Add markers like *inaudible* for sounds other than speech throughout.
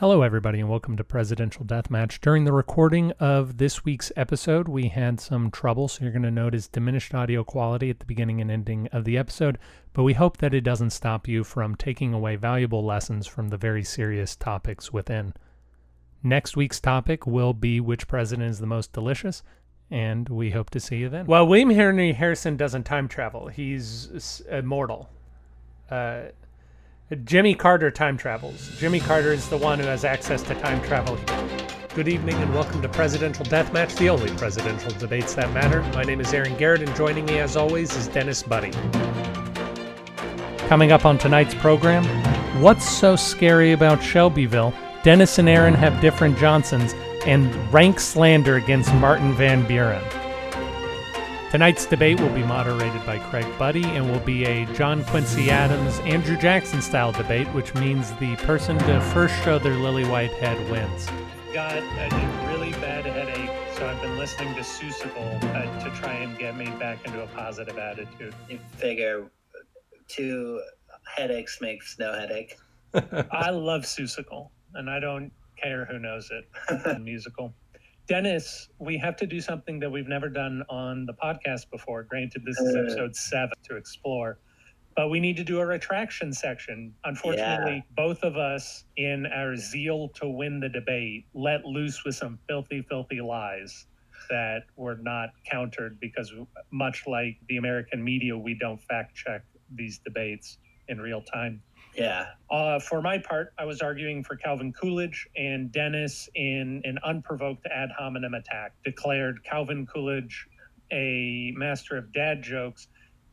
Hello, everybody, and welcome to Presidential Deathmatch. During the recording of this week's episode, we had some trouble, so you're going to notice diminished audio quality at the beginning and ending of the episode, but we hope that it doesn't stop you from taking away valuable lessons from the very serious topics within. Next week's topic will be which president is the most delicious, and we hope to see you then. Well, William Henry Harrison doesn't time travel, he's immortal. Uh, Jimmy Carter time travels. Jimmy Carter is the one who has access to time travel. Good evening and welcome to Presidential Deathmatch, the only presidential debates that matter. My name is Aaron Garrett, and joining me as always is Dennis Budde. Coming up on tonight's program, what's so scary about Shelbyville? Dennis and Aaron have different Johnsons, and rank slander against Martin Van Buren. Tonight's debate will be moderated by Craig Budde and will be a John Quincy Adams, Andrew Jackson style debate, which means the person to first show their lily white head wins. Got a really bad headache, so I've been listening to Seussical uh, to try and get me back into a positive attitude. You figure two headaches makes no headache. *laughs* I love Seussical, and I don't care who knows it. *laughs* musical. Dennis, we have to do something that we've never done on the podcast before. Granted, this is uh. episode seven to explore, but we need to do a retraction section. Unfortunately, yeah. both of us, in our zeal to win the debate, let loose with some filthy, filthy lies that were not countered because, much like the American media, we don't fact check these debates in real time. Yeah. Uh, for my part, I was arguing for Calvin Coolidge, and Dennis, in an unprovoked ad hominem attack, declared Calvin Coolidge a master of dad jokes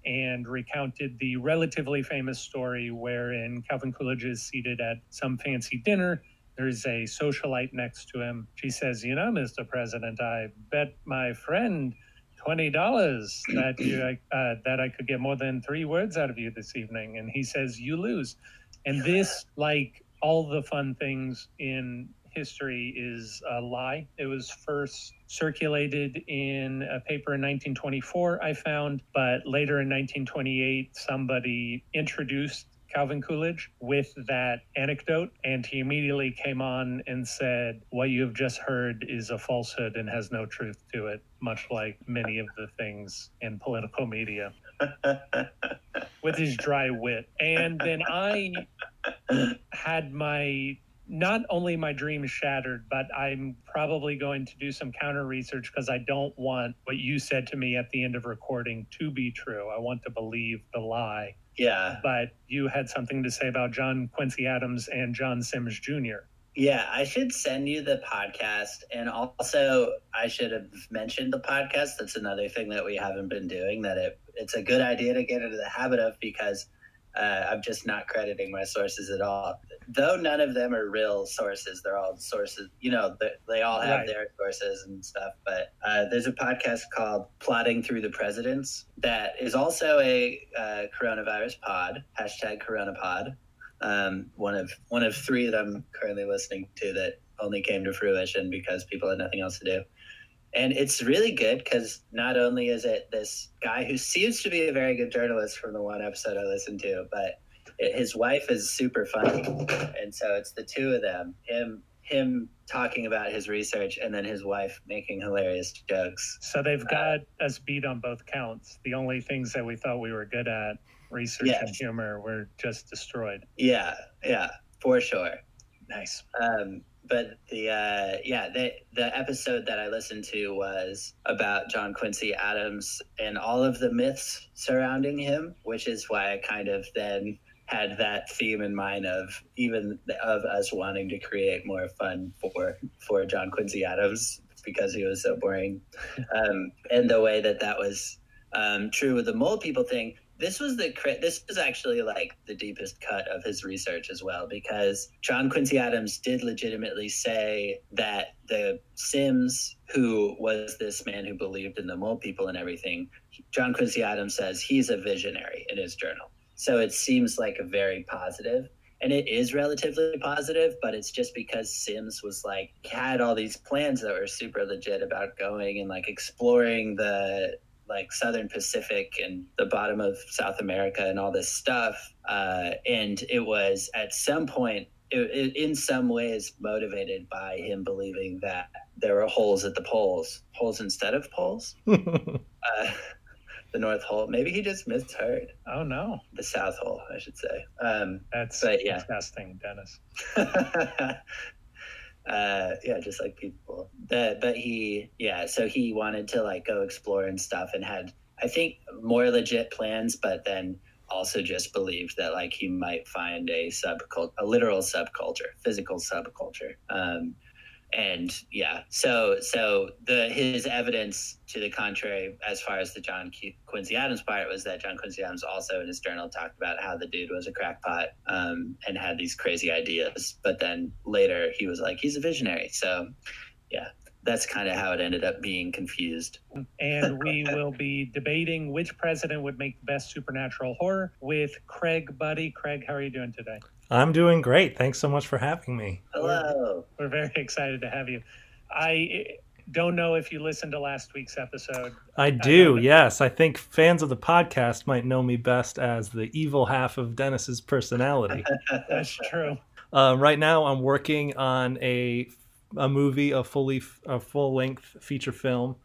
and recounted the relatively famous story wherein Calvin Coolidge is seated at some fancy dinner. There's a socialite next to him. She says, You know, Mr. President, I bet my friend twenty dollars that you uh, that I could get more than three words out of you this evening, and he says you lose. And this, like all the fun things in history, is a lie. It was first circulated in a paper in 1924, I found, but later in 1928, somebody introduced Calvin Coolidge with that anecdote, and he immediately came on and said, What you have just heard is a falsehood and has no truth to it, much like many of the things in political media. *laughs* with his dry wit. And then I had my not only my dreams shattered, but I'm probably going to do some counter research because I don't want what you said to me at the end of recording to be true. I want to believe the lie. Yeah. But you had something to say about John Quincy Adams and John Symmes Jr. Yeah, I should send you the podcast. And also, I should have mentioned the podcast. That's another thing that we haven't been doing that it, it's a good idea to get into the habit of because uh, I'm just not crediting my sources at all. Though none of them are real sources, they're all sources. You know, they, they all have right. their sources and stuff. But uh, there's a podcast called "Plodding Through the Presidents" that is also a uh, coronavirus pod. Hashtag CoronaPod. Um, one of one of three that I'm currently listening to that only came to fruition because people had nothing else to do and it's really good because not only is it this guy who seems to be a very good journalist from the one episode I listened to, but it, his wife is super funny, and so it's the two of them, him him talking about his research and then his wife making hilarious jokes. So they've uh, got uh, us beat on both counts. The only things that we thought we were good at, research and humor, were just destroyed. Yeah, yeah, for sure. Nice. Um, but the uh, yeah the the episode that I listened to was about John Quincy Adams and all of the myths surrounding him, which is why I kind of then had that theme in mind of even of us wanting to create more fun for for John Quincy Adams because he was so boring, *laughs* um, and the way that that was um, true with the mole people thing this was the this was actually like the deepest cut of his research as well because John Quincy Adams did legitimately say that the Symmes who was this man who believed in the mole people and everything John Quincy Adams says he's a visionary in his journal. So it seems like a very positive and it is relatively positive but it's just because symmes was like had all these plans that were super legit about going and like exploring the like Southern Pacific and the bottom of South America and all this stuff. Uh, and it was at some point it, it, in some ways motivated by him believing that there were holes at the poles, holes instead of poles. *laughs* uh, the North Hole. Maybe he just misheard. Oh no, the South Hole, I should say. Um, That's but, yeah. disgusting, Dennis. *laughs* uh, yeah, just like people. The, but he, yeah, so he wanted to like go explore and stuff, and had I think more legit plans, but then also just believed that like he might find a subculture, a literal subculture, physical subculture. Um, and yeah so so the his evidence to the contrary as far as the john quincy adams part was that john quincy adams also in his journal talked about how the dude was a crackpot um, and had these crazy ideas but then later he was like he's a visionary so yeah that's kind of how it ended up being confused. And we *laughs* will be debating which president would make the best supernatural horror with Craig Budde. Craig, how are you doing today? I'm doing great. Thanks so much for having me. Hello. We're, we're very *laughs* excited to have you. I don't know if you listened to last week's episode. I do, I yes. I think fans of the podcast might know me best as the evil half of Dennis's personality. *laughs* That's true. Uh, right now, I'm working on a a movie, a fully a full length feature film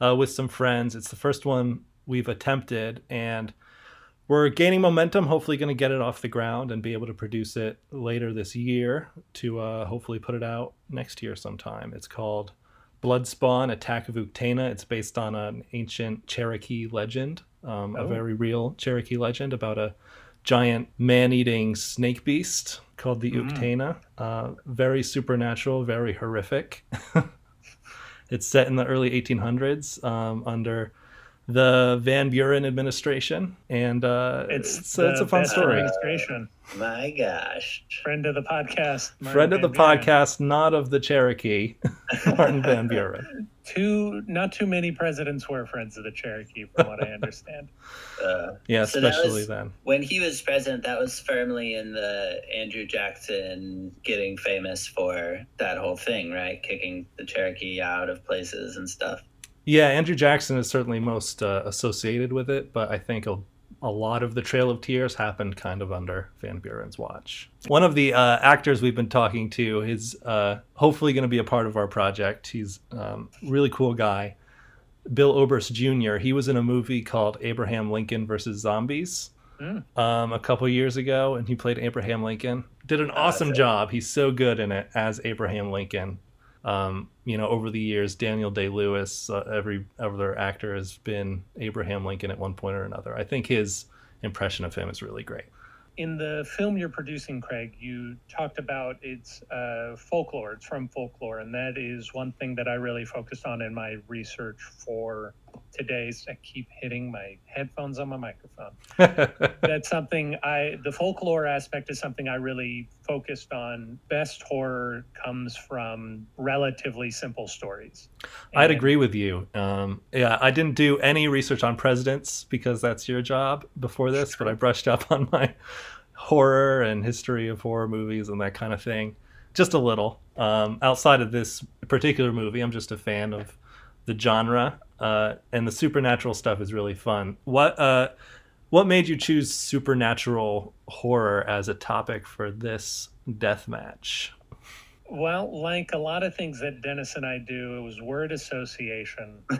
uh, with some friends. It's the first one we've attempted, and we're gaining momentum. Hopefully, going to get it off the ground and be able to produce it later this year to uh, hopefully put it out next year sometime. It's called Bloodspawn: Attack of Uktena. It's based on an ancient Cherokee legend, um, oh. a very real Cherokee legend about a giant man-eating snake beast called the mm. Uktena. Uh, very supernatural, very horrific. *laughs* it's set in the early 1800s um, under the Van Buren administration, and uh, it's it's, it's, a fun story. Administration. My gosh, friend of the podcast, Martin friend of the Buren. podcast, not of the Cherokee, *laughs* Martin Van Buren. Too not too many presidents were friends of the Cherokee, from what I understand. *laughs* Uh, yeah, so especially was, then. When he was president, that was firmly in the Andrew Jackson getting famous for that whole thing, right? Kicking the Cherokee out of places and stuff. Yeah, Andrew Jackson is certainly most uh, associated with it, but I think a, a, lot of the Trail of Tears happened kind of under Van Buren's watch. One of the uh, actors we've been talking to is uh, hopefully going to be a part of our project. He's um, really cool guy. Bill Oberst Jr. He was in a movie called Abraham Lincoln versus Zombies. Mm. Um, a couple years ago, and he played Abraham Lincoln. Did an awesome job. He's so good in it as Abraham Lincoln. Um, you know, over the years, Daniel Day Lewis, uh, every other actor has been Abraham Lincoln at one point or another. I think his impression of him is really great. In the film you're producing, Craig, you talked about its uh, folklore. It's from folklore, and that is one thing that I really focused on in my research for today's I keep hitting my headphones on my microphone. *laughs* That's something I the folklore aspect is something I really focused on. Best horror comes from relatively simple stories. And I'd agree with you. Um, yeah, I didn't do any research on presidents because that's your job before this, but I brushed up on my horror and history of horror movies and that kind of thing. Just a little. Um, outside of this particular movie, I'm just a fan of the genre, uh, and the supernatural stuff is really fun. What uh, what made you choose supernatural horror as a topic for this death match? Well, like a lot of things that Dennis and I do, it was word association. *laughs*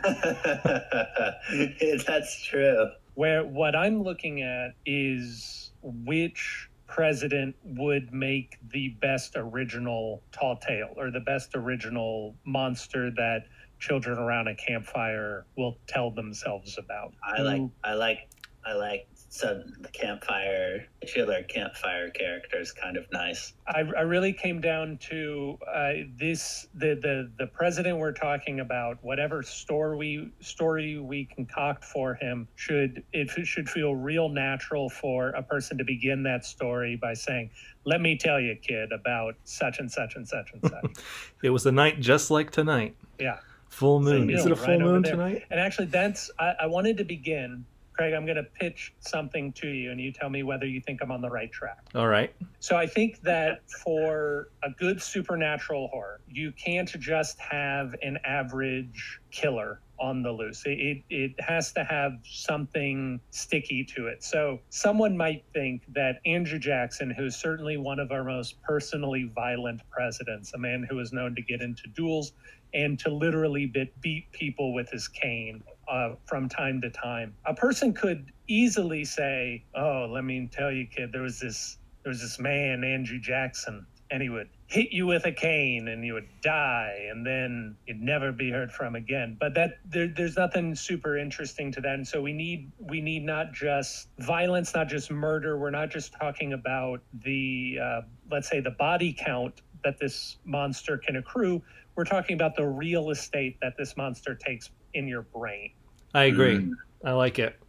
That's true. Where what I'm looking at is which president would make the best original tall tale or the best original monster that children around a campfire will tell themselves about. I like I like I like some the campfire titular campfire character is kind of nice. I, I really came down to uh, this the, the the president we're talking about. Whatever story we story we concoct for him should it should feel real natural for a person to begin that story by saying, "Let me tell you, kid, about such and such and such and such." *laughs* it was a night just like tonight. Yeah. Full moon. Is it a full right moon tonight? And actually, that's I, I wanted to begin. Craig, I'm going to pitch something to you, and you tell me whether you think I'm on the right track. All right. So I think that for a good supernatural horror, you can't just have an average killer on the loose. It, it, it has to have something sticky to it. So someone might think that Andrew Jackson, who's certainly one of our most personally violent presidents, a man who is known to get into duels and to literally bit, beat people with his cane uh, from time to time, a person could easily say, "Oh, let me tell you, kid, there was this there was this man, Andrew Jackson, and he would hit you with a cane and you would die and then you'd never be heard from again. But that there, there's nothing super interesting to that. And so we need we need not just violence not just murder. We're not just talking about the uh, let's say the body count that this monster can accrue. We're talking about the real estate that this monster takes in your brain. I agree. Mm. i like it.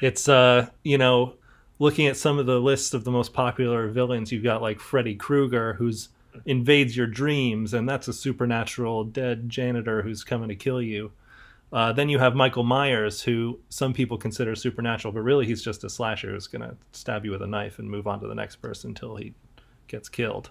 It's uh you know looking at some of the lists of the most popular villains you've got like freddy krueger who's invades your dreams, and that's a supernatural dead janitor who's coming to kill you. Uh, then you have Michael Myers, who some people consider supernatural, but really he's just a slasher who's going to stab you with a knife and move on to the next person until he gets killed.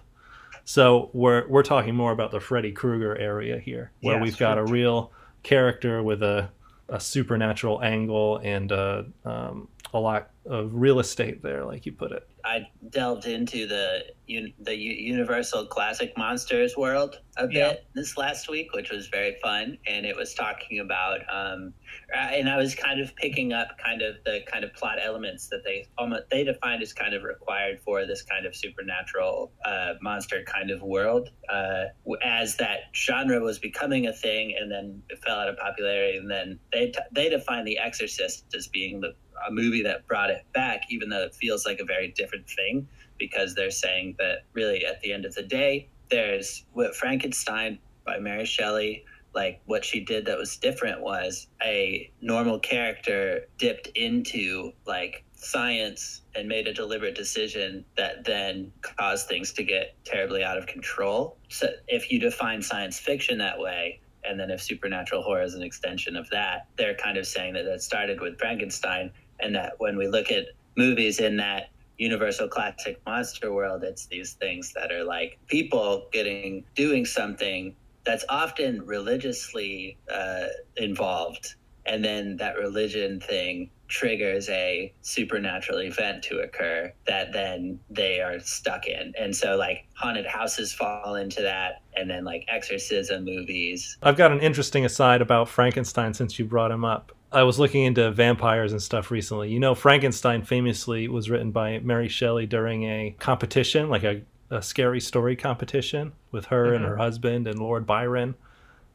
So we're we're talking more about the Freddy Krueger area here, where we've got a real character with a a supernatural angle and a, um, a lot of real estate there, like you put it. I delved into the the Universal Classic Monsters world a bit yeah. this last week, which was very fun, and it was talking about, um, and I was kind of picking up kind of the kind of plot elements that they almost they defined as kind of required for this kind of supernatural uh, monster kind of world, uh, as that genre was becoming a thing, and then it fell out of popularity, and then they t- they defined The Exorcist as being the a movie that brought it back, even though it feels like a very different thing, because they're saying that really at the end of the day, there's what Frankenstein by Mary Shelley, like what she did that was different was a normal character dipped into like science and made a deliberate decision that then caused things to get terribly out of control. So if you define science fiction that way, and then if supernatural horror is an extension of that, they're kind of saying that that started with Frankenstein and that when we look at movies in that universal classic monster world it's these things that are like people getting doing something that's often religiously uh, involved. And then that religion thing triggers a supernatural event to occur that then they are stuck in. And so like haunted houses fall into that and then like exorcism movies. I've got an interesting aside about frankenstein since you brought him up I was looking into vampires and stuff recently. You know, Frankenstein famously was written by Mary Shelley during a competition, like a, a scary story competition with her mm-hmm. and her husband and Lord Byron.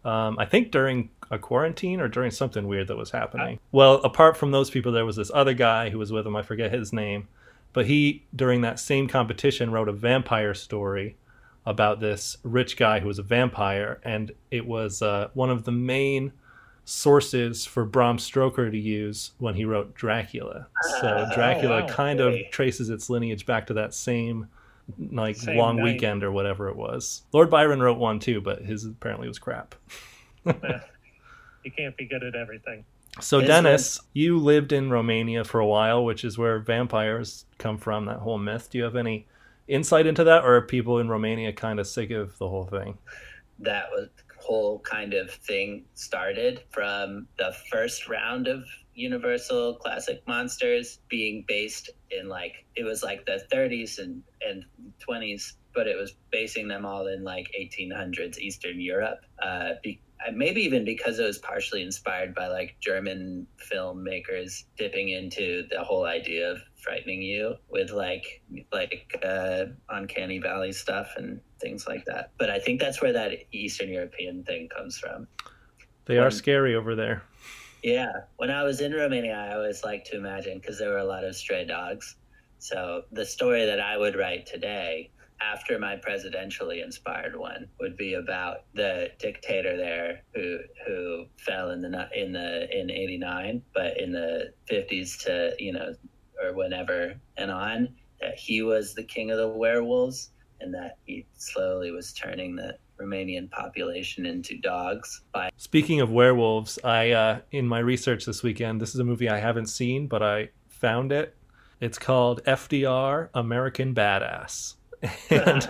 Um, I think during a quarantine or during something weird that was happening. I... well, apart from those people, there was this other guy who was with him. I forget his name. But he, during that same competition, wrote a vampire story about this rich guy who was a vampire. And it was uh, one of the main sources for Bram Stoker to use when he wrote Dracula. So ah, Dracula oh, wow. kind of traces its lineage back to that same like same long night. weekend or whatever it was. Lord Byron wrote one too, but his apparently was crap. *laughs* you can't be good at everything. So Dennis, you lived in Romania for a while, which is where vampires come from, that whole myth. Do you have any insight into that or are people in Romania kind of sick of the whole thing? That was whole kind of thing started from the first round of Universal Classic Monsters being based in like it was like the 30s and and 20s, but it was basing them all in like 1800s Eastern Europe. Uh, be, uh, maybe even because it was partially inspired by like German filmmakers dipping into the whole idea of frightening you with like like uh, uncanny valley stuff and things like that. But I think that's where that Eastern European thing comes from. They when, are scary over there. Yeah, when I was in Romania, I always like to imagine because there were a lot of stray dogs. So the story that I would write today after my presidentially inspired one would be about the dictator there who who fell in the in the in 89 but in the 50s to you know or whenever and on that he was the king of the werewolves and that he slowly was turning the Romanian population into dogs. By speaking of werewolves, I uh, in my research this weekend, this is a movie I haven't seen, but I found it. It's called FDR American Badass, *laughs* and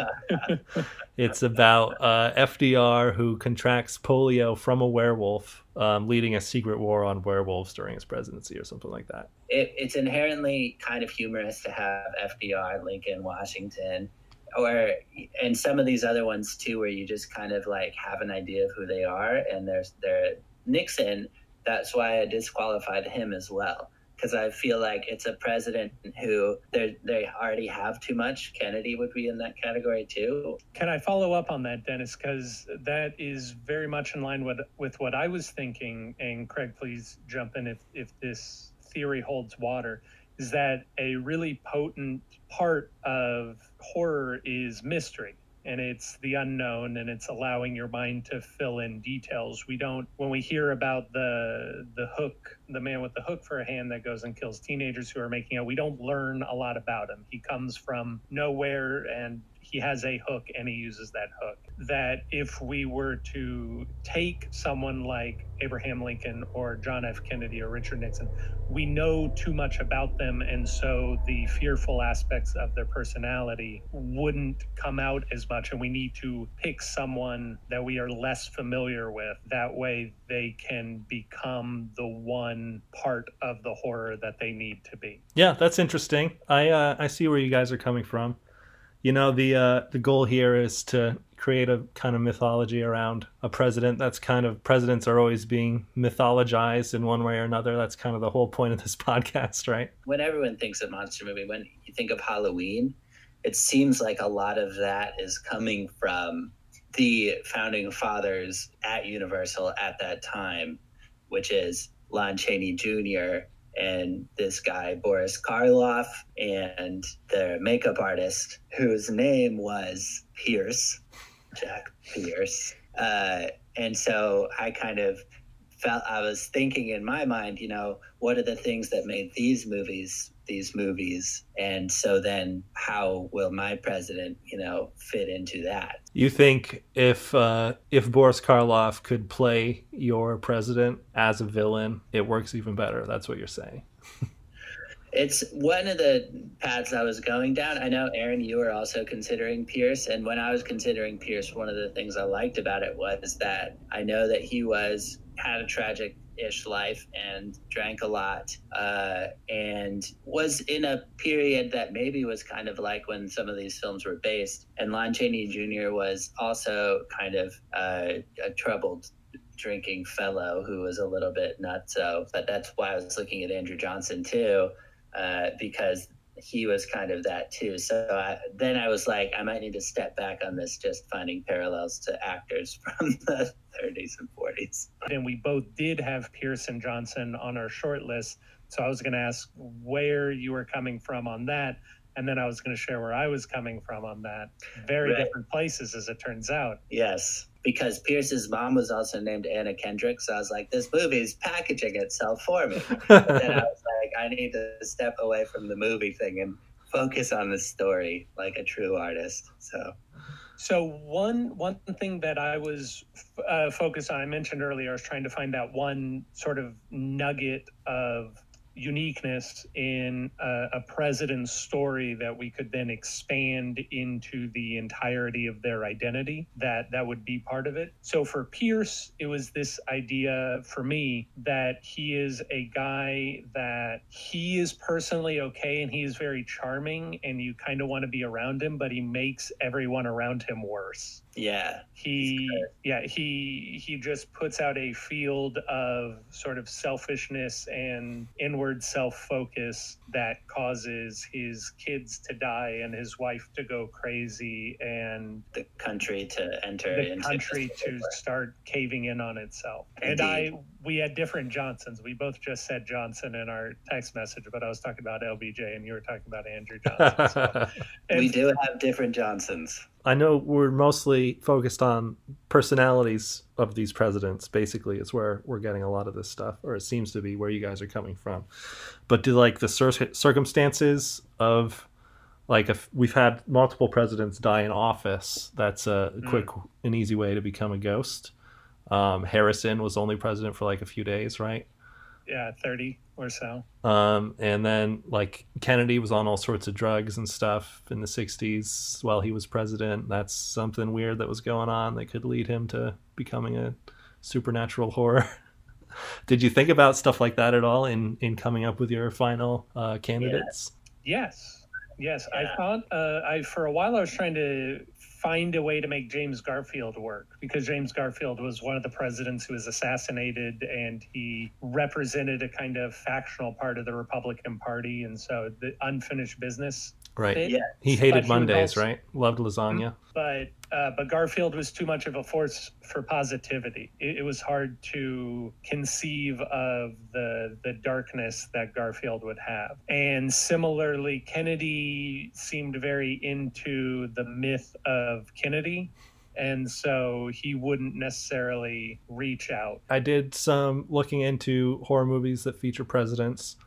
*laughs* it's about uh, FDR who contracts polio from a werewolf, um, leading a secret war on werewolves during his presidency, or something like that. It, it's inherently kind of humorous to have FDR, Lincoln, Washington, or and some of these other ones too, where you just kind of like have an idea of who they are, and there's there Nixon. That's why I disqualified him as well because I feel like it's a president who they they already have too much. Kennedy would be in that category too. Can I follow up on that, Dennis? Because that is very much in line with with what I was thinking. And Craig, please jump in if if this theory holds water. Is that a really potent part of horror is mystery and it's the unknown and it's allowing your mind to fill in details. We don't when we hear about the the hook the man with the hook for a hand that goes and kills teenagers who are making out we don't learn a lot about him. He comes from nowhere and he has a hook and he uses that hook. That if we were to take someone like Abraham Lincoln or John F. Kennedy or Richard Nixon, we know too much about them. And so the fearful aspects of their personality wouldn't come out as much. And we need to pick someone that we are less familiar with. That way they can become the one part of the horror that they need to be. Yeah, that's interesting. I uh, I see where you guys are coming from you know the uh, the goal here is to create a kind of mythology around a president. That's kind of presidents are always being mythologized in one way or another. That's kind of the whole point of this *laughs* podcast right? When everyone thinks of monster movie when you think of halloween it seems like a lot of that is coming from the founding fathers at universal at that time which is lon chaney jr and this guy Boris Karloff and the makeup artist whose name was Pierce, Jack Pierce. Uh, and so I kind of felt I was thinking in my mind, you know, what are the things that made these movies these movies and so then how will my president you know fit into that you think if uh, if boris karloff could play your president as a villain it works even better that's what you're saying it's one of the paths I was going down. I know, Aaron, you were also considering Pierce. And when I was considering Pierce, one of the things I liked about it was that I know that he was had a tragic ish life and drank a lot uh, and was in a period that maybe was kind of like when some of these films were based. And Lon Chaney Jr. was also kind of uh, a troubled drinking fellow who was a little bit nuts. So, but that's why I was looking at Andrew Johnson too, uh, because he was kind of that too. So I, then I was like, I might need to step back on this, just finding parallels to actors *laughs* from the 30s and 40s. And we both did have Pierce and Johnson on our short list. So I was going to ask where you were coming from on that. And then I was going to share where I was coming from on that. Very right. different places, as it turns out. Yes because Pierce's mom was also named Anna Kendrick. So I was like, this movie is packaging itself for me. *laughs* then I was like, I need to step away from the movie thing and focus on the story like a true artist. So. So one one thing that I was uh, focused on, I mentioned earlier, I was trying to find that one sort of nugget of uniqueness in a, a, president's story that we could then expand into the entirety of their identity that that would be part of it. So for pierce it was this idea for me that he is a guy that he is personally okay and he is very charming and you kind of want to be around him but he makes everyone around him worse yeah. He yeah, he he just puts out a field of sort of selfishness and inward self-focus that causes his kids to die and his wife to go crazy and the country to enter the country to start caving in on itself. Indeed. And I we had different Johnsons. We both just said Johnson in our text message, but I was talking about LBJ and you were talking about Andrew Johnson. So. *laughs* we do have different Johnsons. I know we're mostly focused on personalities of these presidents. Basically, is where we're getting a lot of this stuff, or it seems to be where you guys are coming from. But do like the cir- circumstances of like if we've had multiple presidents die in office, that's a mm. quick and easy way to become a ghost. Um, Harrison was only president for like a few days, right? Yeah, 30 or so. Um, and then like Kennedy was on all sorts of drugs and stuff in the 60s while he was president. That's something weird that was going on that could lead him to becoming a supernatural horror. *laughs* Did you think about stuff like that at all in in coming up with your final uh, candidates? Yes, yes. Yeah. I thought uh, I for a while I was trying to find a way to make James Garfield work because James Garfield was one of the presidents who was assassinated and he represented a kind of factional part of the Republican Party. And so the unfinished business Right. Yeah. He hated Mondays, right? Loved lasagna. But uh, but Garfield was too much of a force for positivity. It, it, was hard to conceive of the the darkness that Garfield would have. And similarly, Kennedy seemed very into the myth of Kennedy and so he wouldn't necessarily reach out. I did some looking into horror movies that feature presidents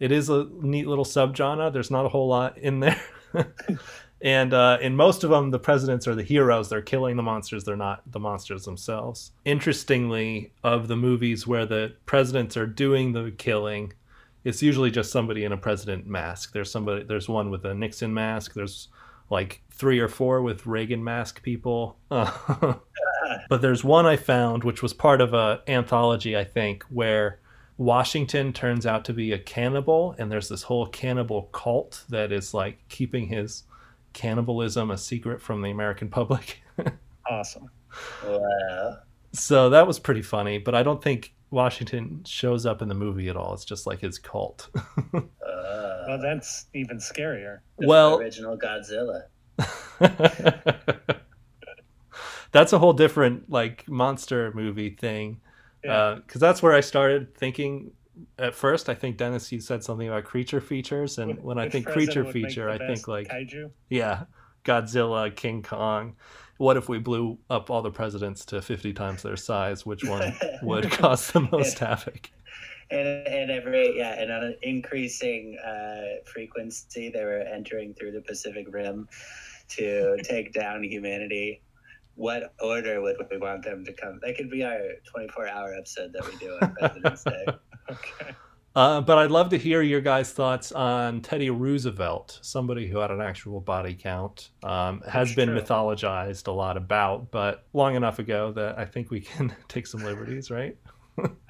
it is a neat little subgenre. There's not a whole lot in there. *laughs* and uh, in most of them, the presidents are the heroes. They're killing the monsters. They're not the monsters themselves. Interestingly, of the movies where the presidents are doing the killing, it's usually just somebody in a president mask. There's somebody. There's one with a Nixon mask. There's like three or four with Reagan mask people. *laughs* but there's one I found, which was part of a anthology, I think, where Washington turns out to be a cannibal, and there's this whole cannibal cult that is like keeping his cannibalism a secret from the American public. *laughs* awesome. Wow. So that was pretty funny, but I don't think Washington shows up in the movie at all. It's just like his cult. *laughs* uh, well, that's even scarier. well, original Godzilla. *laughs* that's a whole different like monster movie thing because yeah. uh, that's where I started thinking. At first, I think Dennis, you said something about creature features, and when I think creature feature, I think like kaiju. Yeah, Godzilla, King Kong. What if we blew up all the presidents to fifty times their size? Which one *laughs* would cause the most havoc? And, and every yeah, and on an increasing uh, frequency, they were entering through the Pacific Rim to take down humanity what order would we want them to come? That could be our 24 hour episode that we do on President's Day. okay. *laughs* Uh, but I'd love to hear your guys' thoughts on Teddy Roosevelt, somebody who had an actual body count, um, has That's been true. mythologized a lot about, but long enough ago that I think we can *laughs* take some liberties, right?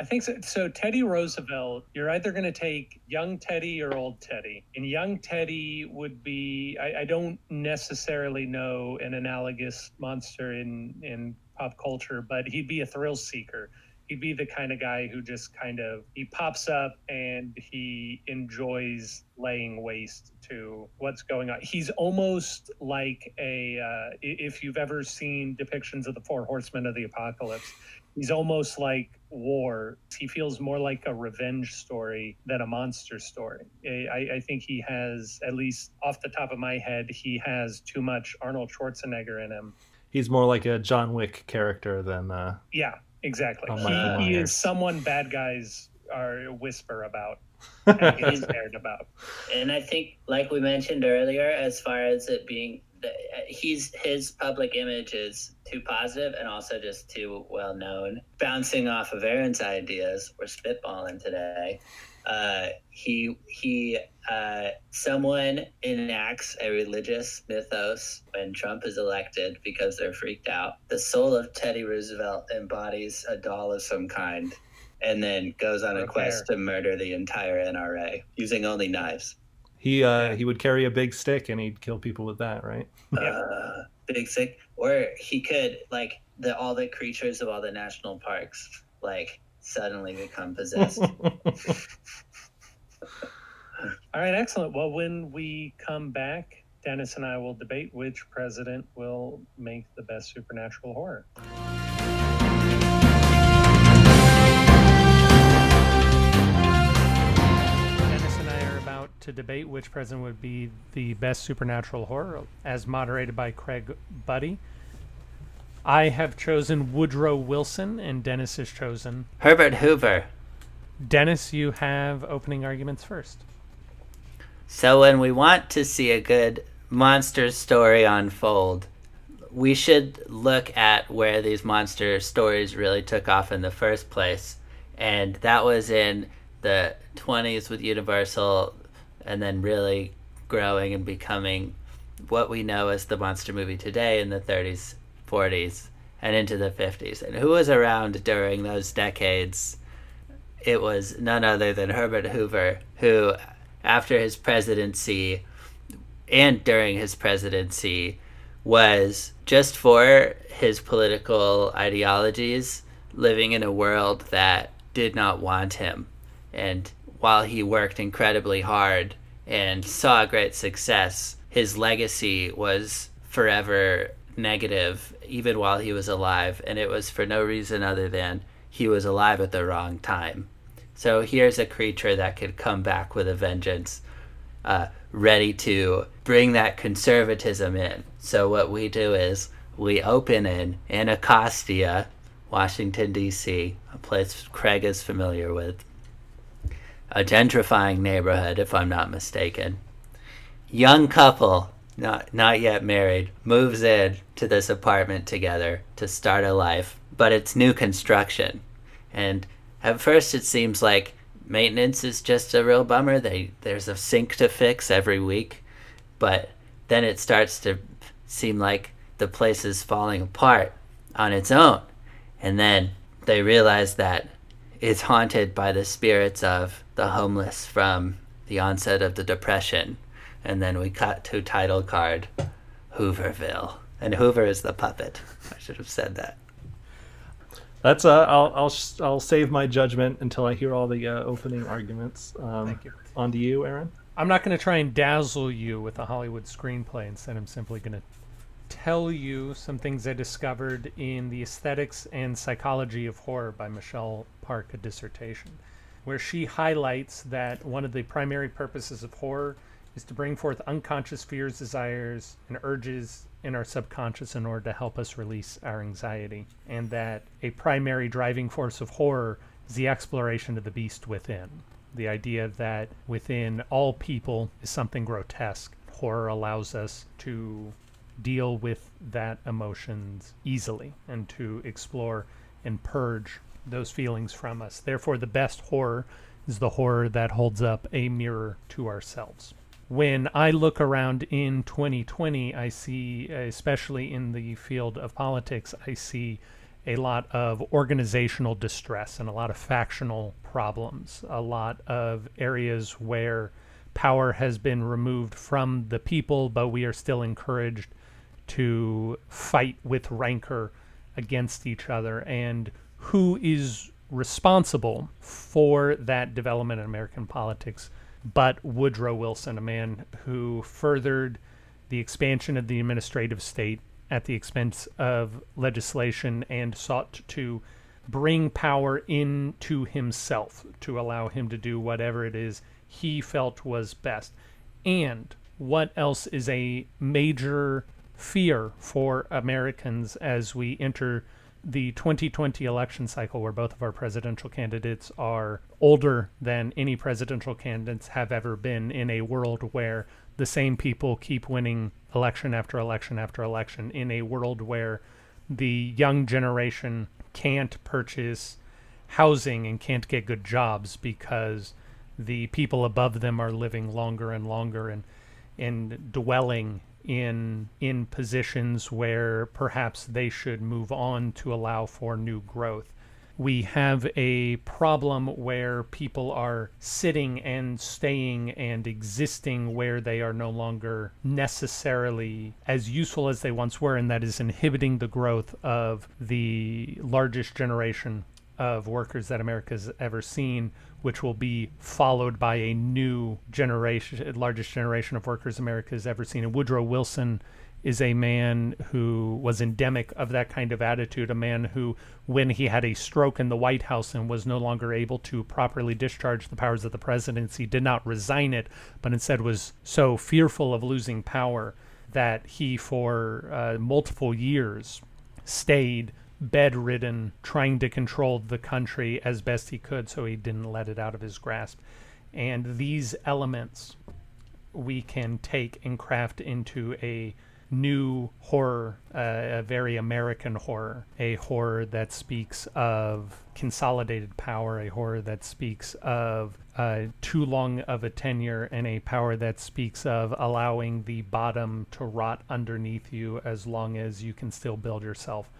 I think so. So Teddy Roosevelt, you're either going to take young Teddy or old Teddy. And young Teddy would be, I, I, don't necessarily know an analogous monster in, in pop culture, but he'd be a thrill seeker. He'd be the kind of guy who just kind of, he pops up and he enjoys laying waste to what's going on. He's almost like a, uh, if you've ever seen depictions of the four horsemen of the apocalypse, he's almost like war. He feels more like a revenge story than a monster story. I, I, think he has, at least off the top of my head, he has too much Arnold Schwarzenegger in him. He's more like a John Wick character than. Uh, yeah, exactly. He, he is someone bad guys are whisper about. *laughs* and scared about. And I think, like we mentioned earlier, as far as it being he's his public image is too positive and also just too well known. Bouncing off of Aaron's ideas, we're spitballing today. Uh, he he uh, someone enacts a religious mythos when Trump is elected because they're freaked out. The soul of Teddy Roosevelt embodies a doll of some kind, and then goes on a quest to murder the entire NRA using only knives. He uh, he would carry a big stick and he'd kill people with that, right? Uh, big stick, or he could like the all the creatures of all the national parks like suddenly become possessed. *laughs* *laughs* all right, excellent. Well, when we come back, Dennis and I will debate which president will make the best supernatural horror. To debate which president would be the best supernatural horror, as moderated by Craig Budde. I have chosen Woodrow Wilson, and Dennis has chosen Herbert Hoover. Dennis, you have opening arguments first. So, when we want to see a good monster story unfold, we should look at where these monster stories really took off in the first place. And that was in the 20s with Universal, and then really growing and becoming what we know as the monster movie today in the 30s, 40s, and into the 50s. And who was around during those decades? It was none other than Herbert Hoover, who, after his presidency and during his presidency, was just for his political ideologies living in a world that did not want him. And while he worked incredibly hard and saw great success, his legacy was forever negative, even while he was alive. And it was for no reason other than he was alive at the wrong time. So here's a creature that could come back with a vengeance, uh, ready to bring that conservatism in. So what we do is we open in Anacostia, Washington, D.C., a place Craig is familiar with, a gentrifying neighborhood, if I'm not mistaken. Young couple, not, not yet married, moves in to this apartment together to start a life, but it's new construction. And at first, it seems like maintenance is just a real bummer. They, there's a sink to fix every week, but then it starts to seem like the place is falling apart on its own. And then they realize that it's haunted by the spirits of the homeless from the onset of the Depression. And then we cut to title card Hooverville. And Hoover is the puppet. I should have said that. That's uh, I'll I'll I'll save my judgment until I hear all the uh, opening arguments. Um, Thank you. On to you, Aaron. I'm not going to try and dazzle you with a Hollywood screenplay. Instead, I'm simply going to tell you some things I discovered in The Aesthetics and Psychology of Horror by Michelle Park, a dissertation, where she highlights that one of the primary purposes of horror is to bring forth unconscious fears, desires, and urges in our subconscious in order to help us release our anxiety, and that a primary driving force of horror is the exploration of the beast within. The idea that within all people is something grotesque. Horror allows us to deal with that emotions easily and to explore and purge those feelings from us. Therefore, the best horror is the horror that holds up a mirror to ourselves. When I look around in 2020, I see, especially in the field of politics, I see a lot of organizational distress and a lot of factional problems, a lot of areas where power has been removed from the people, but we are still encouraged to fight with rancor against each other and who is responsible for that development in American politics but Woodrow Wilson, a man who furthered the expansion of the administrative state at the expense of legislation and sought to bring power into himself to allow him to do whatever it is he felt was best. And what else is a major fear for Americans as we enter the 2020 election cycle, where both of our presidential candidates are older than any presidential candidates have ever been, in a world where the same people keep winning election after election after election, in a world where the young generation can't purchase housing and can't get good jobs because the people above them are living longer and longer and and dwelling in in positions where perhaps they should move on to allow for new growth. We have a problem where people are sitting and staying and existing where they are no longer necessarily as useful as they once were, and that is inhibiting the growth of the largest generation of workers that America's ever seen, which will be followed by a new generation, largest generation of workers America's ever seen. And Woodrow Wilson is a man who was endemic of that kind of attitude, a man who, when he had a stroke in the White House and was no longer able to properly discharge the powers of the presidency, did not resign it, but instead was so fearful of losing power that he, for uh, multiple years, stayed bedridden, trying to control the country as best he could so he didn't let it out of his grasp. And these elements we can take and craft into a new horror, uh, a very American horror, a horror that speaks of consolidated power, a horror that speaks of uh, too long of a tenure, and a power that speaks of allowing the bottom to rot underneath you as long as you can still build yourself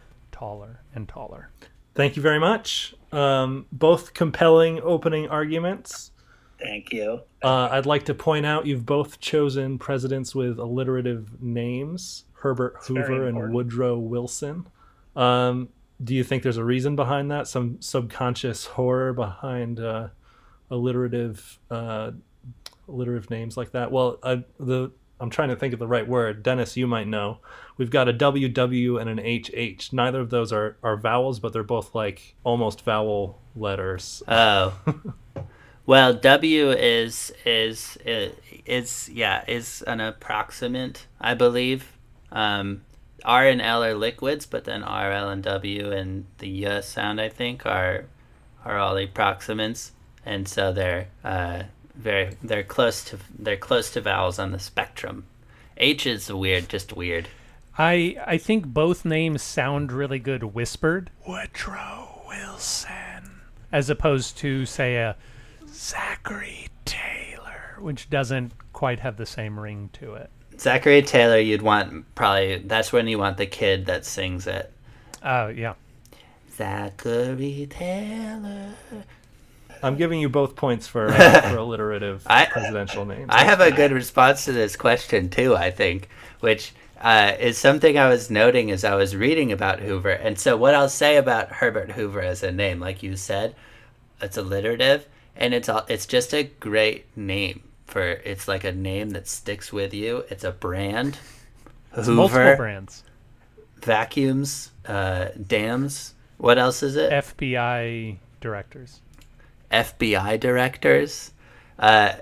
taller and taller. Thank you very much. Um, both compelling opening arguments. Thank you. Uh, I'd like to point out you've both chosen presidents with alliterative names Herbert Hoover and Woodrow Wilson. Um, do you think there's a reason behind that? Some subconscious horror behind uh, alliterative uh, alliterative names like that? Well, the I'm trying to think of the right word. Dennis, you might know. We've got a WW and an HH. Neither of those are, are vowels, but they're both like almost vowel letters. Oh. *laughs* well, W is is is yeah is an approximant, I believe. Um, R and L are liquids, but then R, L, and W and the Y sound, I think, are are all approximants, and so they're uh, very they're close to they're close to vowels on the spectrum. H is weird, just weird. I I think both names sound really good whispered. Woodrow Wilson, as opposed to say a Zachary Taylor, which doesn't quite have the same ring to it. Zachary Taylor, you'd want probably that's when you want the kid that sings it. Oh yeah. Zachary Taylor. I'm giving you both points for uh, *laughs* for alliterative I, presidential names. I have a good response to this question too. I think, which uh, is something I was noting as I was reading about Hoover. And so, what I'll say about Herbert Hoover as a name, like you said, it's alliterative, and it's all, it's just a great name for. It's like a name that sticks with you. It's a brand. It's Hoover multiple brands. Vacuums, uh, dams. What else is it? FBI directors. FBI directors. Uh,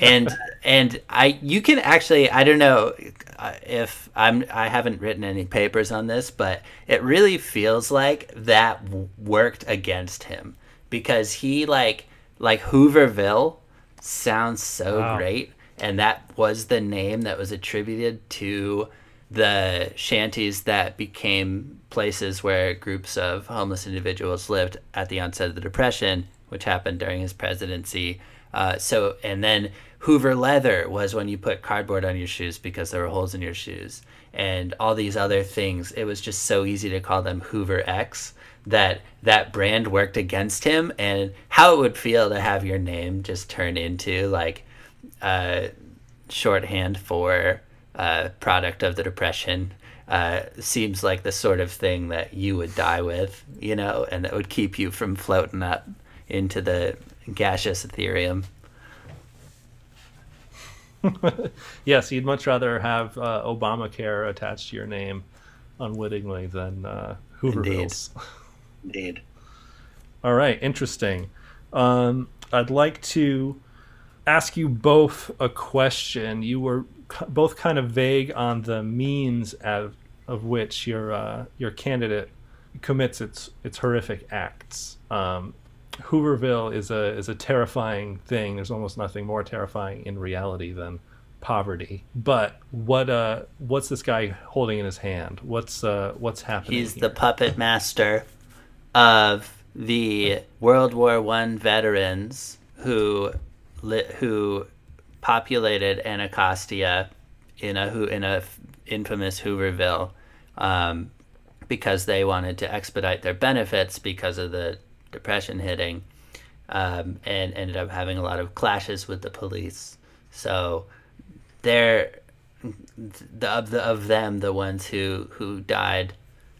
and and I you can actually I don't know uh, if I'm I haven't written any papers on this, but it really feels like that worked against him because he like like Hooverville sounds so wow. great, and that was the name that was attributed to the shanties that became places where groups of homeless individuals lived at the onset of the depression which happened during his presidency. Uh, so, and then Hoover leather was when you put cardboard on your shoes because there were holes in your shoes, and all these other things. It was just so easy to call them Hoover X that that brand worked against him, and how it would feel to have your name just turn into like uh, shorthand for uh, product of the depression. Uh, seems like the sort of thing that you would die with, you know, and that would keep you from floating up into the gaseous Ethereum. *laughs* yes, you'd much rather have uh, Obamacare attached to your name unwittingly than uh, Hoovervilles. Indeed. *laughs* Indeed. All right, interesting. Um, I'd like to ask you both a question. You were both kind of vague on the means of, of which your uh, your candidate commits its its horrific acts. Um, Hooverville is a is a terrifying thing. There's almost nothing more terrifying in reality than poverty. But what uh what's this guy holding in his hand? What's uh what's happening? He's here? the puppet master of the World War One veterans who who populated Anacostia in a who in a infamous Hooverville um, because they wanted to expedite their benefits because of the depression hitting, um, and ended up having a lot of clashes with the police. So they're the of the of them the ones who who died.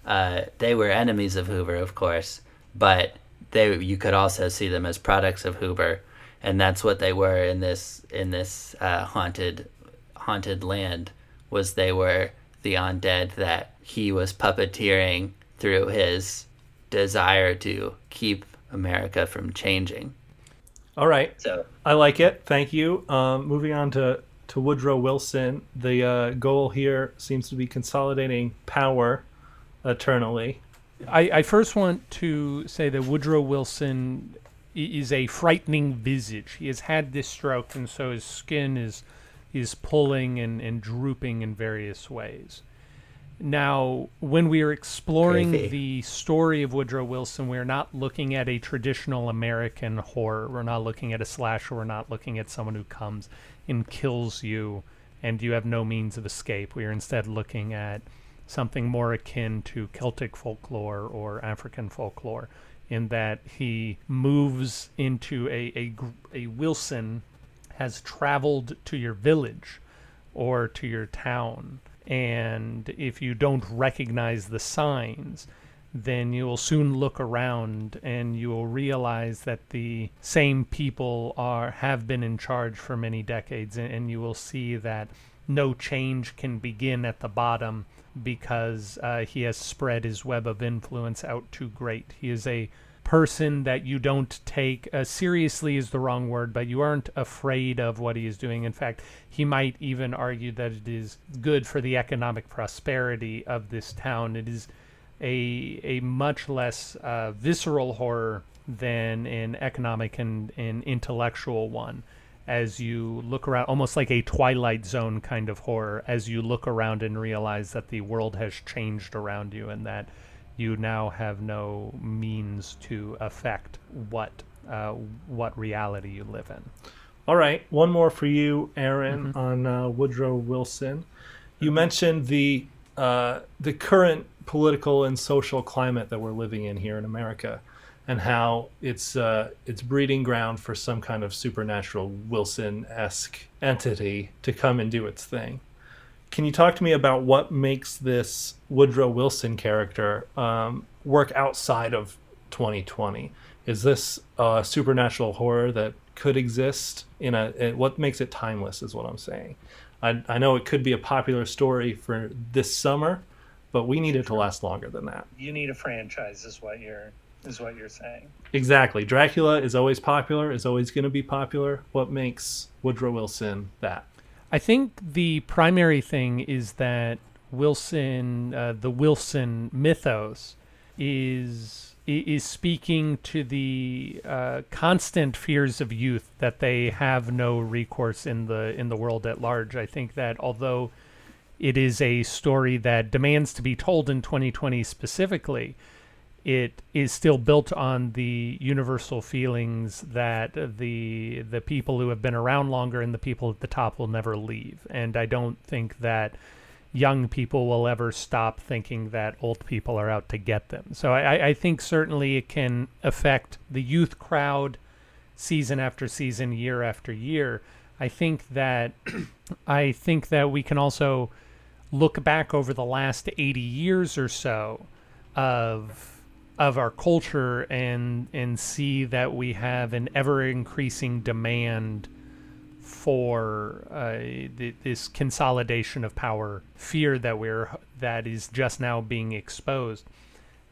Uh, they were enemies of Hoover, of course, but they you could also see them as products of Hoover, and that's what they were in this in this uh, haunted haunted land. Was they were the undead that he was puppeteering through his desire to keep America from changing. All right. So I like it. Thank you. Um, moving on to, to Woodrow Wilson. The uh, goal here seems to be consolidating power eternally. I, I first want to say that Woodrow Wilson is a frightening visage. He has had this stroke, and so his skin is is pulling and, and drooping in various ways. Now, when we are exploring Creepy. the story of Woodrow Wilson, we're not looking at a traditional American horror. We're not looking at a slasher. We're not looking at someone who comes and kills you and you have no means of escape. We are instead looking at something more akin to Celtic folklore or African folklore, in that he moves into a, a, a Wilson has traveled to your village or to your town. And if you don't recognize the signs, then you will soon look around and you will realize that the same people are have been in charge for many decades and, and you will see that no change can begin at the bottom because uh, he has spread his web of influence out too great. He is a person that you don't take uh, seriously is the wrong word, but you aren't afraid of what he is doing. In fact, he might even argue that it is good for the economic prosperity of this town. It is a a much less uh, visceral horror than an economic and, an intellectual one. As you look around, almost like a Twilight Zone kind of horror, as you look around and realize that the world has changed around you and that you now have no means to affect what uh, what reality you live in. All right, one more for you, Aaron, on uh, Woodrow Wilson. You mentioned the uh, the current political and social climate that we're living in here in America, and how it's uh, it's breeding ground for some kind of supernatural Wilson esque entity to come and do its thing. Can you talk to me about what makes this Woodrow Wilson character um, work outside of 2020? Is this a supernatural horror that could exist in a? What makes it timeless is what I'm saying. I, I know it could be a popular story for this summer, but we need it to last longer than that. You need a franchise, is what you're is what you're saying. Exactly. Dracula is always popular, is always going to be popular. What makes Woodrow Wilson that? I think the primary thing is that Wilson, uh, the Wilson mythos, is is speaking to the uh, constant fears of youth that they have no recourse in the in the world at large. I think that although it is a story that demands to be told in 2020 specifically, it is still built on the universal feelings that the the people who have been around longer and the people at the top will never leave. And I don't think that young people will ever stop thinking that old people are out to get them. So I, I- think certainly it can affect the youth crowd season after season, year after year. I think that *clears throat* I think that we can also look back over the last 80 years or so of of our culture and and see that we have an ever increasing demand for uh, th- this consolidation of power fear that we're that is just now being exposed.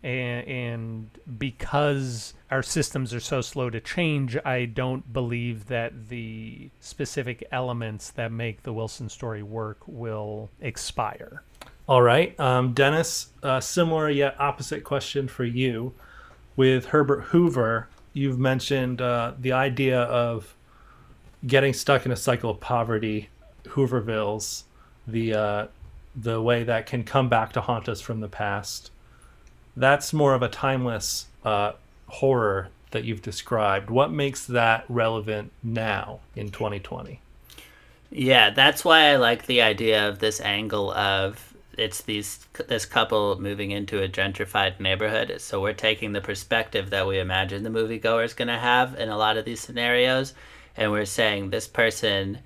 And, and because our systems are so slow to change i don't believe that the specific elements that make the wilson story work will expire All right. Um, Dennis, uh, similar yet opposite question for you. With Herbert Hoover, you've mentioned uh, the idea of getting stuck in a cycle of poverty, Hoovervilles, the uh, the way that can come back to haunt us from the past. That's more of a timeless uh, horror that you've described. What makes that relevant now in 2020? Yeah, that's why I like the idea of this angle of it's these this couple moving into a gentrified neighborhood. So we're taking the perspective that we imagine the moviegoer is going to have in a lot of these scenarios, and we're saying this person,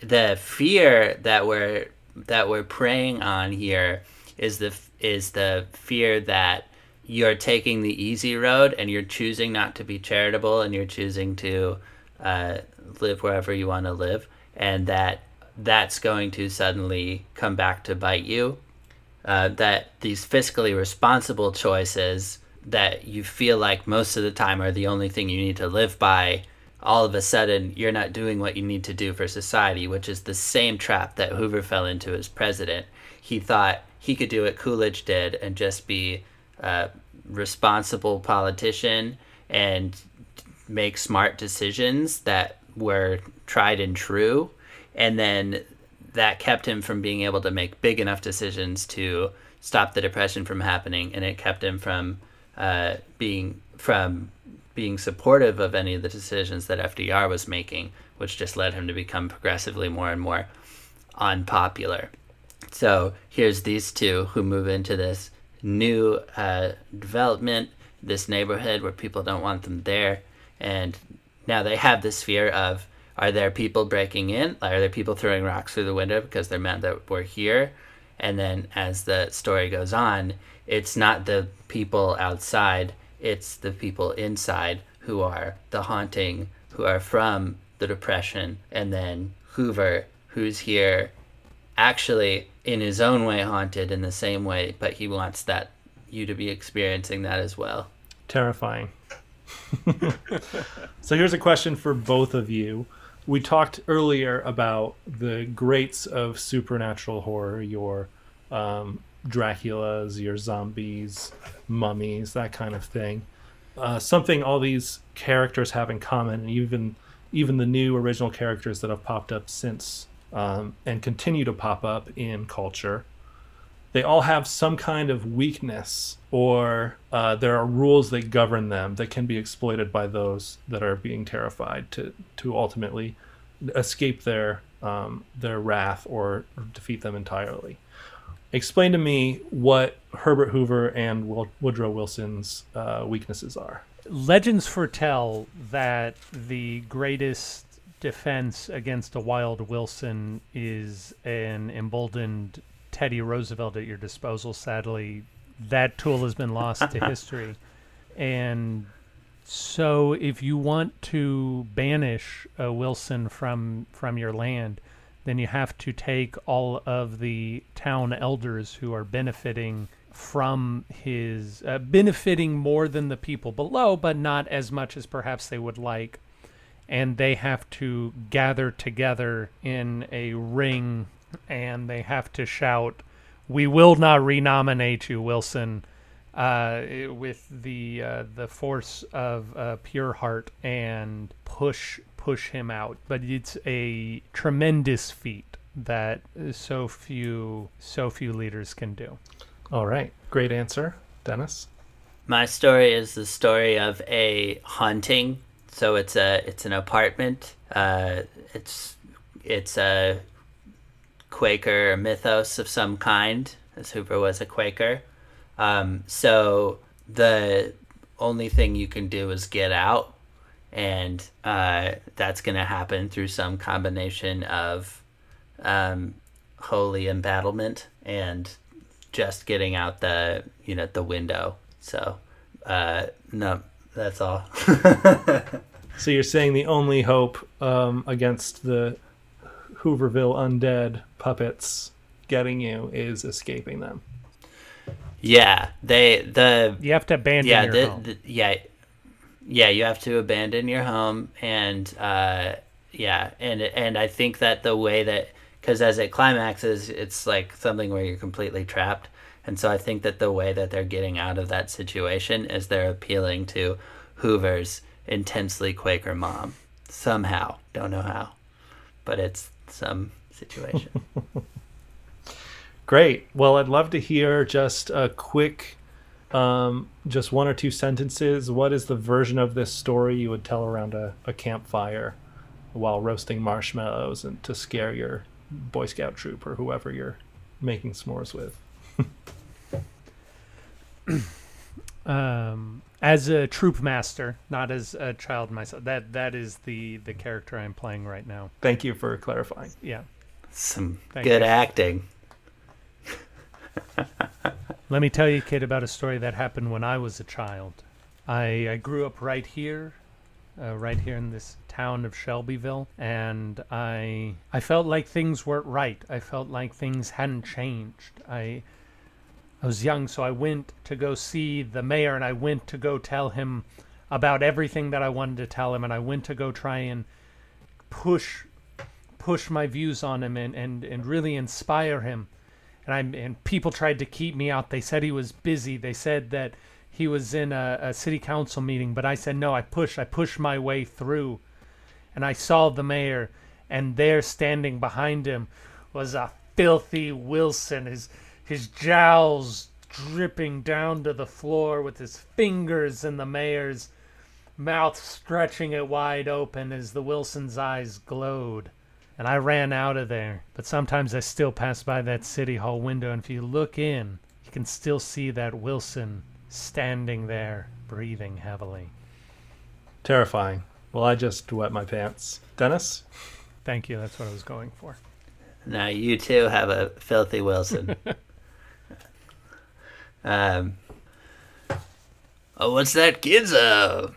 the fear that we're that we're preying on here is the is the fear that you're taking the easy road and you're choosing not to be charitable and you're choosing to uh, live wherever you want to live and that that's going to suddenly come back to bite you uh, that these fiscally responsible choices that you feel like most of the time are the only thing you need to live by all of a sudden you're not doing what you need to do for society which is the same trap that hoover fell into as president. He thought he could do what coolidge did and just be a responsible politician and make smart decisions that were tried and true and then that kept him from being able to make big enough decisions to stop the depression from happening, and it kept him from uh, being from being supportive of any of the decisions that FDR was making, which just led him to become progressively more and more unpopular. So here's these two who move into this new uh, development, this neighborhood where people don't want them there, and now they have this fear of are there people breaking in? Are there people throwing rocks through the window because they're mad that we're here? And then as the story goes on, it's not the people outside, it's the people inside who are the haunting, who are from the depression, and then Hoover, who's here actually in his own way haunted in the same way, but he wants that you to be experiencing that as well. Terrifying. *laughs* so here's a question for both of you. We talked earlier about the greats of supernatural horror, your um, Draculas, your zombies, mummies, that kind of thing. Uh, something all these characters have in common, and even even the new original characters that have popped up since um, and continue to pop up in culture, they all have some kind of weakness, or uh, there are rules that govern them that can be exploited by those that are being terrified to to ultimately escape their um, their wrath or defeat them entirely explain to me what Herbert Hoover and Woodrow Wilson's uh, weaknesses are. Legends foretell that the greatest defense against a wild Wilson is an emboldened Teddy Roosevelt at your disposal. Sadly, that tool has been lost to *laughs* history. And so, if you want to banish a Wilson from from your land, then you have to take all of the town elders who are benefiting from his uh, benefiting more than the people below, but not as much as perhaps they would like. And they have to gather together in a ring and they have to shout, We will not renominate you, Wilson, uh, with the uh, the force of uh, pure heart and push push him out, but it's a tremendous feat that so few so few leaders can do. All right, great answer, Dennis. My story is the story of a haunting. So it's a it's an apartment. Uh, it's it's a Quaker mythos of some kind, as Hoover was a Quaker. Um, so the only thing you can do is get out and uh, that's going to happen through some combination of um, holy embattlement and just getting out the you know the window. So uh, no, that's all. *laughs* so you're saying the only hope um, against the Hooverville undead puppets getting you is escaping them. Yeah, they the you have to abandon yeah, your the, home. The, yeah yeah, you have to abandon your home, and uh, yeah, and and I think that the way that because as it climaxes, it's like something where you're completely trapped, and so I think that the way that they're getting out of that situation is they're appealing to Hoover's intensely Quaker mom somehow. Don't know how, but it's some situation. *laughs* Great. Well, I'd love to hear just a quick um, just one or two sentences. What is the version of this story you would tell around a, a campfire while roasting marshmallows and to scare your Boy Scout troop or whoever you're making s'mores with? *laughs* um, as a troop master, not as a child myself. That that is the the character I'm playing right now. Thank you for clarifying. Yeah. Some Thank good you. acting. Let me tell you, kid, about a story that happened when I was a child. I, I grew up right here, uh, right here in this town of Shelbyville, and I I felt like things weren't right. I felt like things hadn't changed. I I was young, so I went to go see the mayor, and I went to go tell him about everything that I wanted to tell him, and I went to go try and push push my views on him and, and, and really inspire him and I and people tried to keep me out. They said he was busy. They said that he was in a, a city council meeting, but I said no. I pushed. I pushed my way through, and I saw the mayor, and there standing behind him was a filthy Wilson, his his jowls dripping down to the floor with his fingers in the mayor's mouth stretching it wide open as the Wilson's eyes glowed. And I ran out of there, but sometimes I still pass by that city hall window, and if you look in, you can still see that Wilson standing there, breathing heavily. Terrifying. Well, I just wet my pants. Dennis? Thank you. That's what I was going for. Now you too have a filthy Wilson. *laughs* um. Oh, what's that, kids? Uh.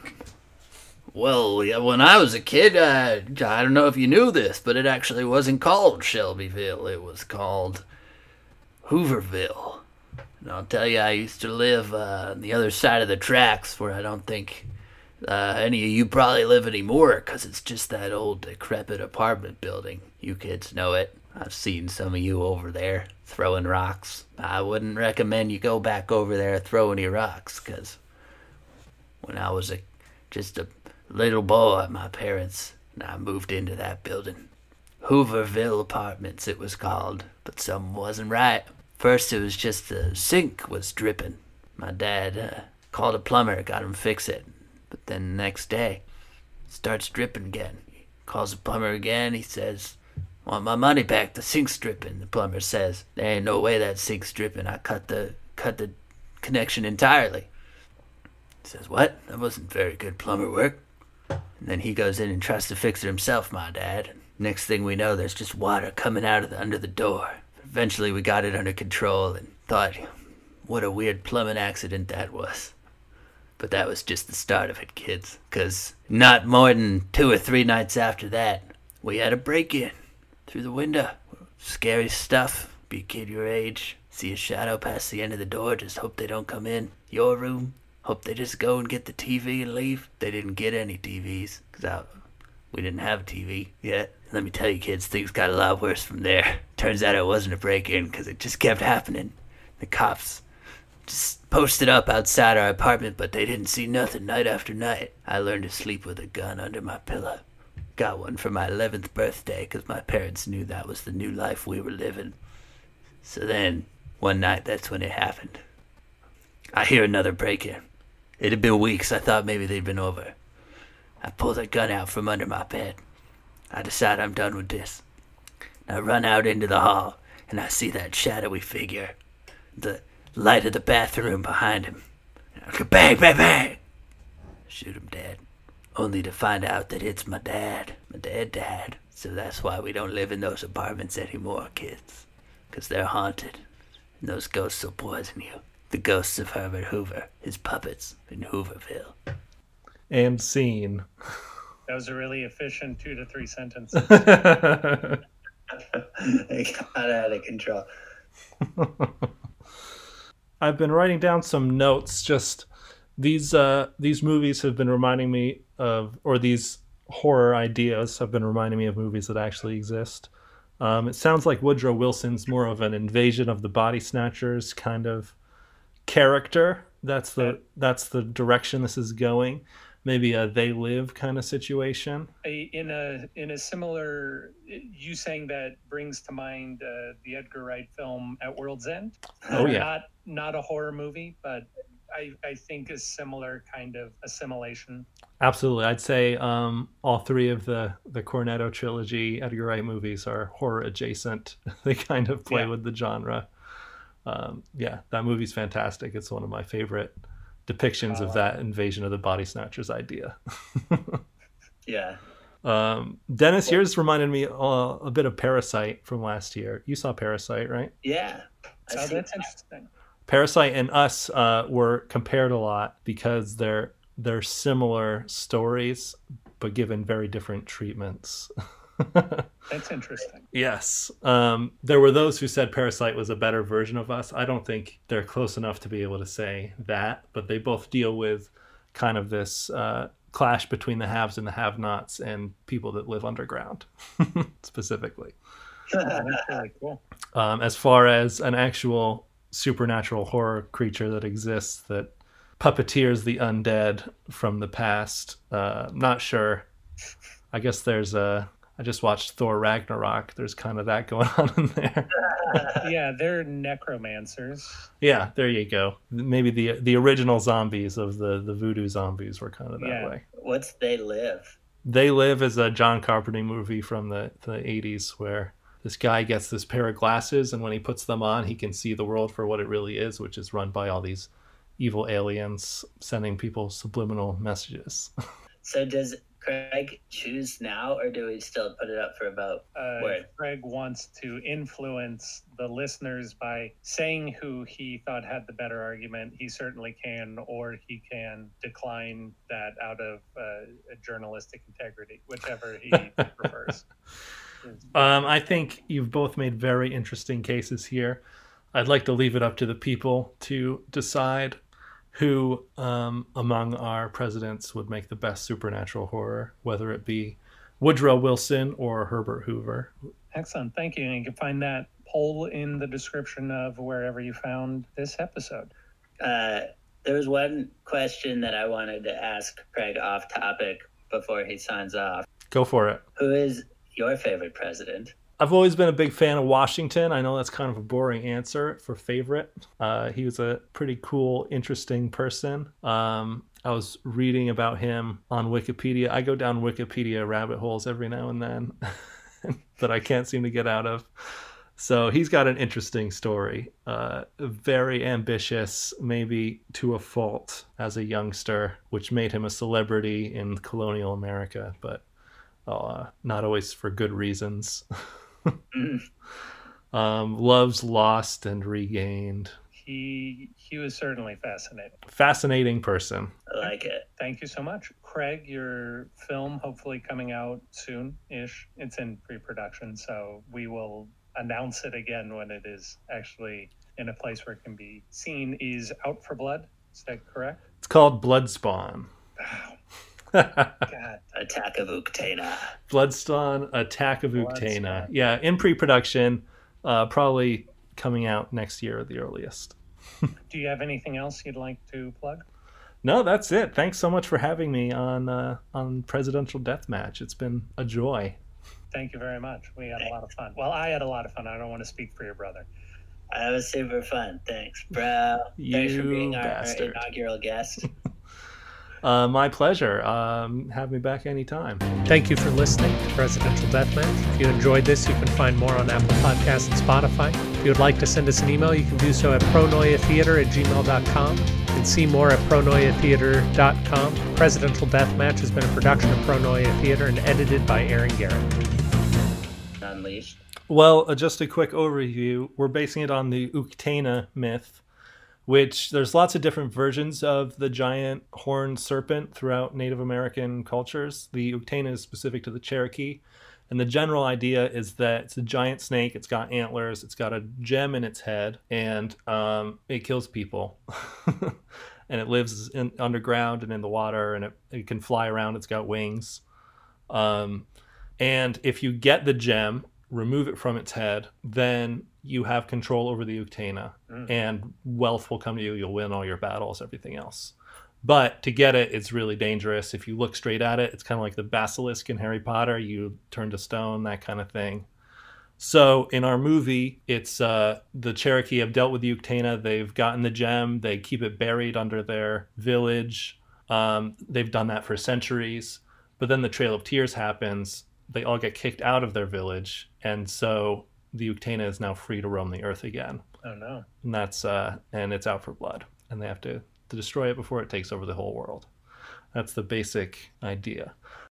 Well, when I was a kid, uh, I don't know if you knew this, but it actually wasn't called Shelbyville. It was called Hooverville. And I'll tell you, I used to live uh, on the other side of the tracks where I don't think uh, any of you probably live anymore because it's just that old decrepit apartment building. You kids know it. I've seen some of you over there throwing rocks. I wouldn't recommend you go back over there throw any rocks because when I was a, just a little boy, my parents and I moved into that building. Hooverville Apartments, it was called, but something wasn't right. First, it was just the sink was dripping. My dad uh, called a plumber, got him fix it. But then the next day, starts dripping again. He calls the plumber again. He says, "Want my money back? The sink's dripping." The plumber says, "There ain't no way that sink's dripping. I cut the cut the connection entirely." He says, "What? That wasn't very good plumber work." And then he goes in and tries to fix it himself, my dad. Next thing we know, there's just water coming out of the, under the door. Eventually, we got it under control and thought, what a weird plumbing accident that was. But that was just the start of it, kids. Because not more than two or three nights after that, we had a break in through the window. Scary stuff. Be a kid your age. See a shadow pass the end of the door, just hope they don't come in. Your room, Hope they just go and get the TV and leave. They didn't get any TVs because we didn't have a TV yet. Let me tell you, kids, things got a lot worse from there. Turns out it wasn't a break-in because it just kept happening. The cops just posted up outside our apartment, but they didn't see nothing night after night. I learned to sleep with a gun under my pillow. Got one for my 11th birthday because my parents knew that was the new life we were living. So then, one night, that's when it happened. I hear another break in. It had been weeks. I thought maybe they'd been over. I pull a gun out from under my bed. I decide I'm done with this. I run out into the hall, and I see that shadowy figure. The light of the bathroom behind him. Bang, bang, bang! Shoot him dead. Only to find out that it's my dad. My dead dad. So that's why we don't live in those apartments anymore, kids. Because they're haunted. And those ghosts will poison you the ghosts of Herbert Hoover, his puppets in Hooverville. And scene. That was a really efficient two to three sentences. *laughs* it got out of control. I've been writing down some notes. Just these uh, these movies have been reminding me of, or these horror ideas have been reminding me of movies that actually exist. Um, it sounds like Woodrow Wilson's more of an invasion of the body snatchers kind of character. That's the that's the direction this is going. Maybe a they live kind of situation. In a in a similar, you saying that brings to mind uh, the Edgar Wright film At World's End. Oh yeah, not not a horror movie, but I, I think is similar kind of assimilation. Absolutely, I'd say um, all three of the the Cornetto trilogy Edgar Wright movies are horror adjacent. *laughs* they kind of play yeah. with the genre um, yeah, that movie's fantastic. It's one of my favorite depictions of that invasion of the body snatchers idea. *laughs* yeah. Um, Dennis, well, yours reminded me uh, a bit of Parasite from last year. You saw Parasite, right? Yeah. So that's interesting. Parasite and Us uh, were compared a lot because they're they're similar stories, but given very different treatments. *laughs* That's interesting. Yes. Um, there were those who said Parasite was a better version of us. I don't think they're close enough to be able to say that, but they both deal with kind of this uh, clash between the haves and the have nots and people that live underground, *laughs* specifically. *laughs* that's really cool. Um, as far as an actual supernatural horror creature that exists that puppeteers the undead from the past, uh, not sure. I guess there's a I just watched Thor Ragnarok. There's kind of that *laughs* going on in there. *laughs* yeah, they're necromancers. Yeah, there you go. Maybe the the original zombies of the the voodoo zombies were kind of that Yeah. way. What's They Live? They Live is a John Carpenter movie from the, the 80s where this guy gets this pair of glasses, and when he puts them on, he can see the world for what it really is, which is run by all these evil aliens sending people subliminal messages. *laughs* So does Craig choose now, or do we still put it up for a vote? Uh, Word. if Craig wants to influence the listeners by saying who he thought had the better argument. He certainly can, or he can decline that out of uh, journalistic integrity, whichever he *laughs* prefers. Um, I think you've both made very interesting cases here. I'd like to leave it up to the people to decide who um, among our presidents would make the best supernatural horror, whether it be Woodrow Wilson or Herbert Hoover. Excellent. Thank you. And you can find that poll in the description of wherever you found this episode. Uh, there was one question that I wanted to ask Craig off topic before he signs off. Go for it. Who is your favorite president? I've always been a big fan of Washington. I know that's kind of a boring answer for favorite. Uh, he was a pretty cool, interesting person. Um, I was reading about him on Wikipedia. I go down Wikipedia rabbit holes every now and then *laughs* that I can't seem to get out of. So he's got an interesting story. Uh, very ambitious, maybe to a fault as a youngster, which made him a celebrity in colonial America, but uh, not always for good reasons. Mm, *laughs* um, loves lost and regained. He he was certainly fascinating. Fascinating person. I like it. Thank you so much. Craig, your film hopefully coming out soon ish. It's in pre production, so we will announce it again when it is actually in a place where it can be seen. Is Out for Blood. Is that correct? It's called Bloodspawn. God. Attack of Uktana. Bloodspawn Attack of Uktana. Yeah, in pre-production, uh, probably coming out next year at the earliest. *laughs* Do you have anything else you'd like to plug? No, that's it. Thanks so much for having me on uh, on Presidential Deathmatch. It's been a joy. Thank you very much. We had a lot of fun. Well, I had a lot of fun. I don't want to speak for your brother. That was super fun. Thanks, bro. Thanks for being our, our inaugural guest. *laughs* Uh, my pleasure. Um, have me back anytime. Thank you for listening to Presidential Deathmatch. If you enjoyed this, you can find more on Apple Podcasts and Spotify. If you would like to send us an email, you can do so at pronoiatheater at gmail.com. You can see more at pronoiatheater.com. Presidential Deathmatch has been a production of Pronoia Theater and edited by Aaron Garrett. Unleashed. Well, uh, just a quick overview. We're basing it on the Uktana myth, which there's lots of different versions of the giant horned serpent throughout Native American cultures. The Uktana is specific to the Cherokee. And the general idea is that it's a giant snake. It's got antlers. It's got a gem in its head, and um, it kills people. *laughs* and it lives in, underground and in the water, and it, it can fly around. It's got wings. Um, and if you get the gem, remove it from its head, then you have control over the Uktana, Mm. and wealth will come to you. You'll win all your battles, everything else. But to get it, it's really dangerous. If you look straight at it, it's kind of like the basilisk in Harry Potter. You turn to stone, that kind of thing. So in our movie, it's uh, the Cherokee have dealt with the Uktana. They've gotten the gem. They keep it buried under their village. Um, they've done that for centuries. But then the Trail of Tears happens. They all get kicked out of their village, and so the Uktana is now free to roam the earth again. Oh, no. And that's uh, and it's out for blood, and they have to to destroy it before it takes over the whole world. That's the basic idea.